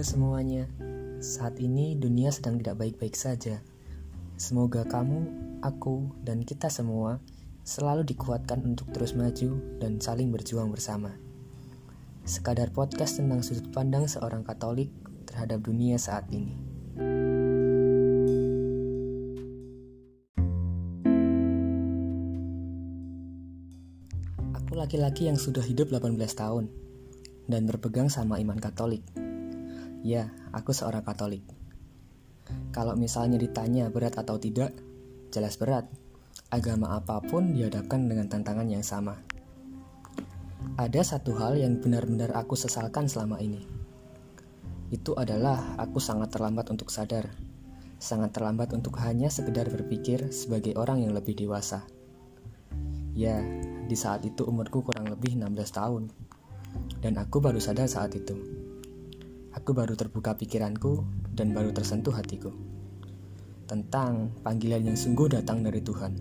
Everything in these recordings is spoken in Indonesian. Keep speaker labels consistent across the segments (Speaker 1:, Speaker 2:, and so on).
Speaker 1: Halo semuanya, saat ini dunia sedang tidak baik-baik saja. Semoga kamu, aku, dan kita semua selalu dikuatkan untuk terus maju dan saling berjuang bersama. Sekadar podcast tentang sudut pandang seorang Katolik terhadap dunia saat ini. Aku laki-laki yang sudah hidup 18 tahun dan berpegang sama iman Katolik. Ya, aku seorang Katolik. Kalau misalnya ditanya berat atau tidak, jelas berat. Agama apa pun dihadapkan dengan tantangan yang sama. Ada satu hal yang benar-benar aku sesalkan selama ini. Itu adalah aku sangat terlambat untuk sadar. Sangat terlambat untuk hanya sekedar berpikir sebagai orang yang lebih dewasa. Ya, di saat itu umurku kurang lebih 16 tahun. Dan aku baru sadar saat itu. Aku baru terbuka pikiranku dan baru tersentuh hatiku. Tentang panggilan yang sungguh datang dari Tuhan.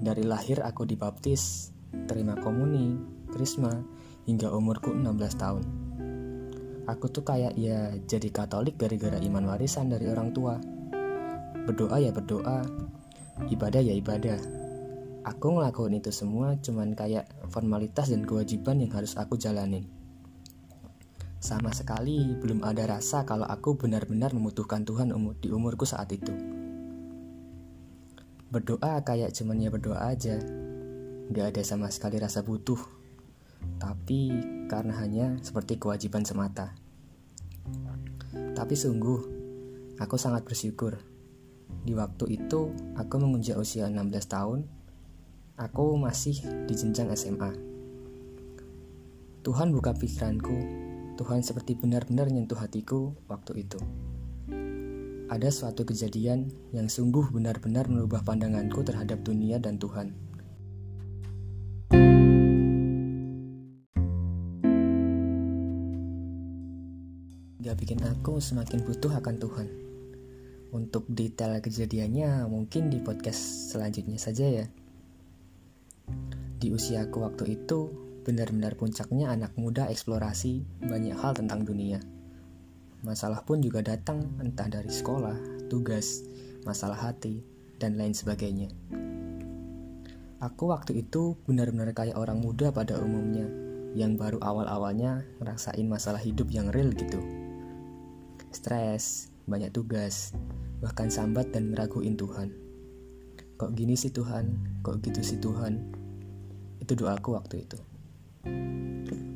Speaker 1: Dari lahir aku dibaptis, terima komuni, krisma, hingga umurku 16 tahun. Aku tuh kayak ya jadi katolik gara-gara iman warisan dari orang tua. Berdoa ya berdoa, ibadah ya ibadah Aku ngelakuin itu semua cuman kayak formalitas dan kewajiban yang harus aku jalanin. Sama sekali belum ada rasa kalau aku benar-benar membutuhkan Tuhan di umurku saat itu. Berdoa kayak cuman ya berdoa aja. Gak ada sama sekali rasa butuh. Tapi karena hanya seperti kewajiban semata. Tapi sungguh, aku sangat bersyukur. Di waktu itu, aku mengunjak usia 16 tahun Aku masih di jenjang SMA. Tuhan buka pikiranku. Tuhan seperti benar-benar nyentuh hatiku waktu itu. Ada suatu kejadian yang sungguh benar-benar merubah pandanganku terhadap dunia dan Tuhan. Gak bikin aku semakin butuh akan Tuhan. Untuk detail kejadiannya mungkin di podcast selanjutnya saja ya. Di usiaku waktu itu, benar-benar puncaknya anak muda eksplorasi banyak hal tentang dunia. Masalah pun juga datang entah dari sekolah, tugas, masalah hati, dan lain sebagainya. Aku waktu itu benar-benar kayak orang muda pada umumnya, yang baru awal-awalnya ngerasain masalah hidup yang real gitu. Stres, banyak tugas, bahkan sambat dan meraguin Tuhan. Kok gini sih Tuhan? Kok gitu sih Tuhan? Itu doaku waktu itu.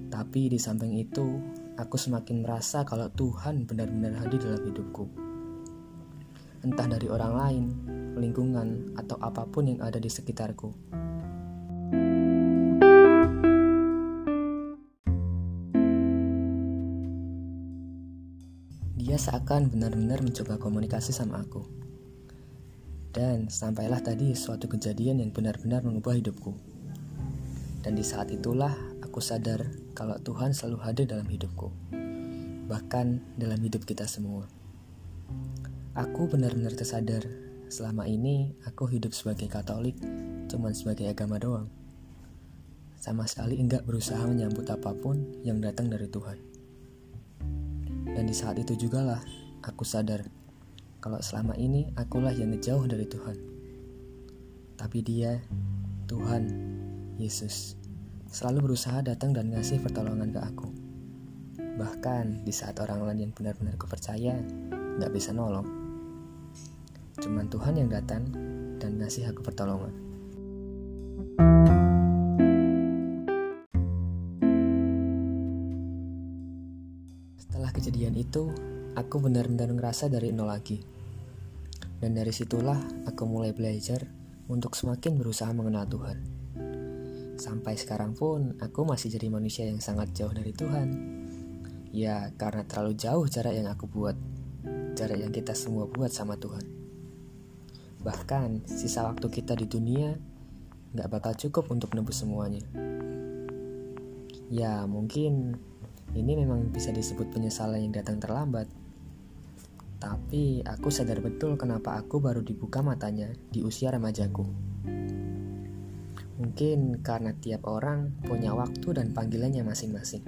Speaker 1: Tapi di samping itu, aku semakin merasa kalau Tuhan benar-benar hadir dalam hidupku. Entah dari orang lain, lingkungan, atau apa pun yang ada di sekitarku. Dia seakan benar-benar mencoba komunikasi sama aku. Dan sampailah tadi suatu kejadian yang benar-benar mengubah hidupku. Dan di saat itulah aku sadar kalau Tuhan selalu hadir dalam hidupku, bahkan dalam hidup kita semua. Aku benar-benar tersadar selama ini aku hidup sebagai Katolik cuman sebagai agama doang. Sama sekali enggak berusaha menyambut apa pun yang datang dari Tuhan. Dan di saat itu juga lah aku sadar kalau selama ini akulah yang ngejauh dari Tuhan. Tapi dia, Tuhan, Yesus selalu berusaha datang dan ngasih pertolongan ke aku. Bahkan di saat orang lain yang benar-benar kupercaya gak bisa nolong. Cuman Tuhan yang datang dan ngasih aku pertolongan. Setelah kejadian itu, aku benar-benar ngerasa dari nol lagi. Dan dari situlah aku mulai belajar untuk semakin berusaha mengenal Tuhan. Sampai sekarang pun aku masih jadi manusia yang sangat jauh dari Tuhan. Ya, karena terlalu jauh jarak yang aku buat. Jarak yang kita semua buat sama Tuhan. Bahkan, sisa waktu kita di dunia gak bakal cukup untuk nebus semuanya. Ya, mungkin ini memang bisa disebut penyesalan yang datang terlambat. Tapi aku sadar betul kenapa aku baru dibuka matanya di usia remajaku. Mungkin karena tiap orang punya waktu dan panggilannya masing-masing.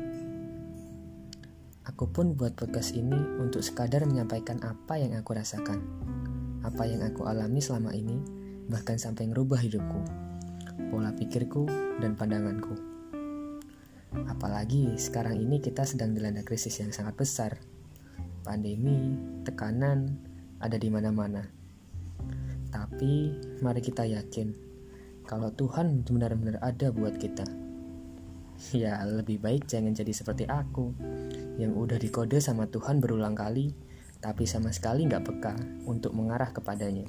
Speaker 1: Aku pun buat podcast ini untuk sekadar menyampaikan apa yang aku rasakan, apa yang aku alami selama ini, bahkan sampai ngerubah hidupku, pola pikirku, dan pandanganku. Apalagi sekarang ini kita sedang dilanda krisis yang sangat besar. Pandemi, tekanan, ada di mana-mana. Tapi mari kita yakin kalau Tuhan benar-benar ada buat kita. Ya, lebih baik jangan jadi seperti aku yang udah dikode sama Tuhan berulang kali, tapi sama sekali nggak peka untuk mengarah kepadanya.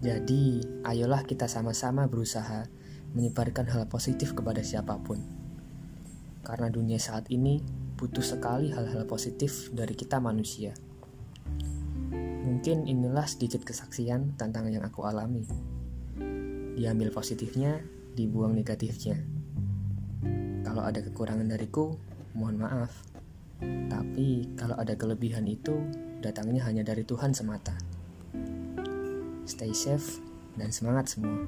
Speaker 1: Jadi, ayolah kita sama-sama berusaha menyebarkan hal positif kepada siapa pun. Karena dunia saat ini butuh sekali hal-hal positif dari kita manusia. Mungkin inilah sedikit kesaksian tentang yang aku alami. Diambil positifnya, dibuang negatifnya. Kalau ada kekurangan dariku, mohon maaf. Tapi kalau ada kelebihan itu, datangnya hanya dari Tuhan semata. Stay safe dan semangat semua.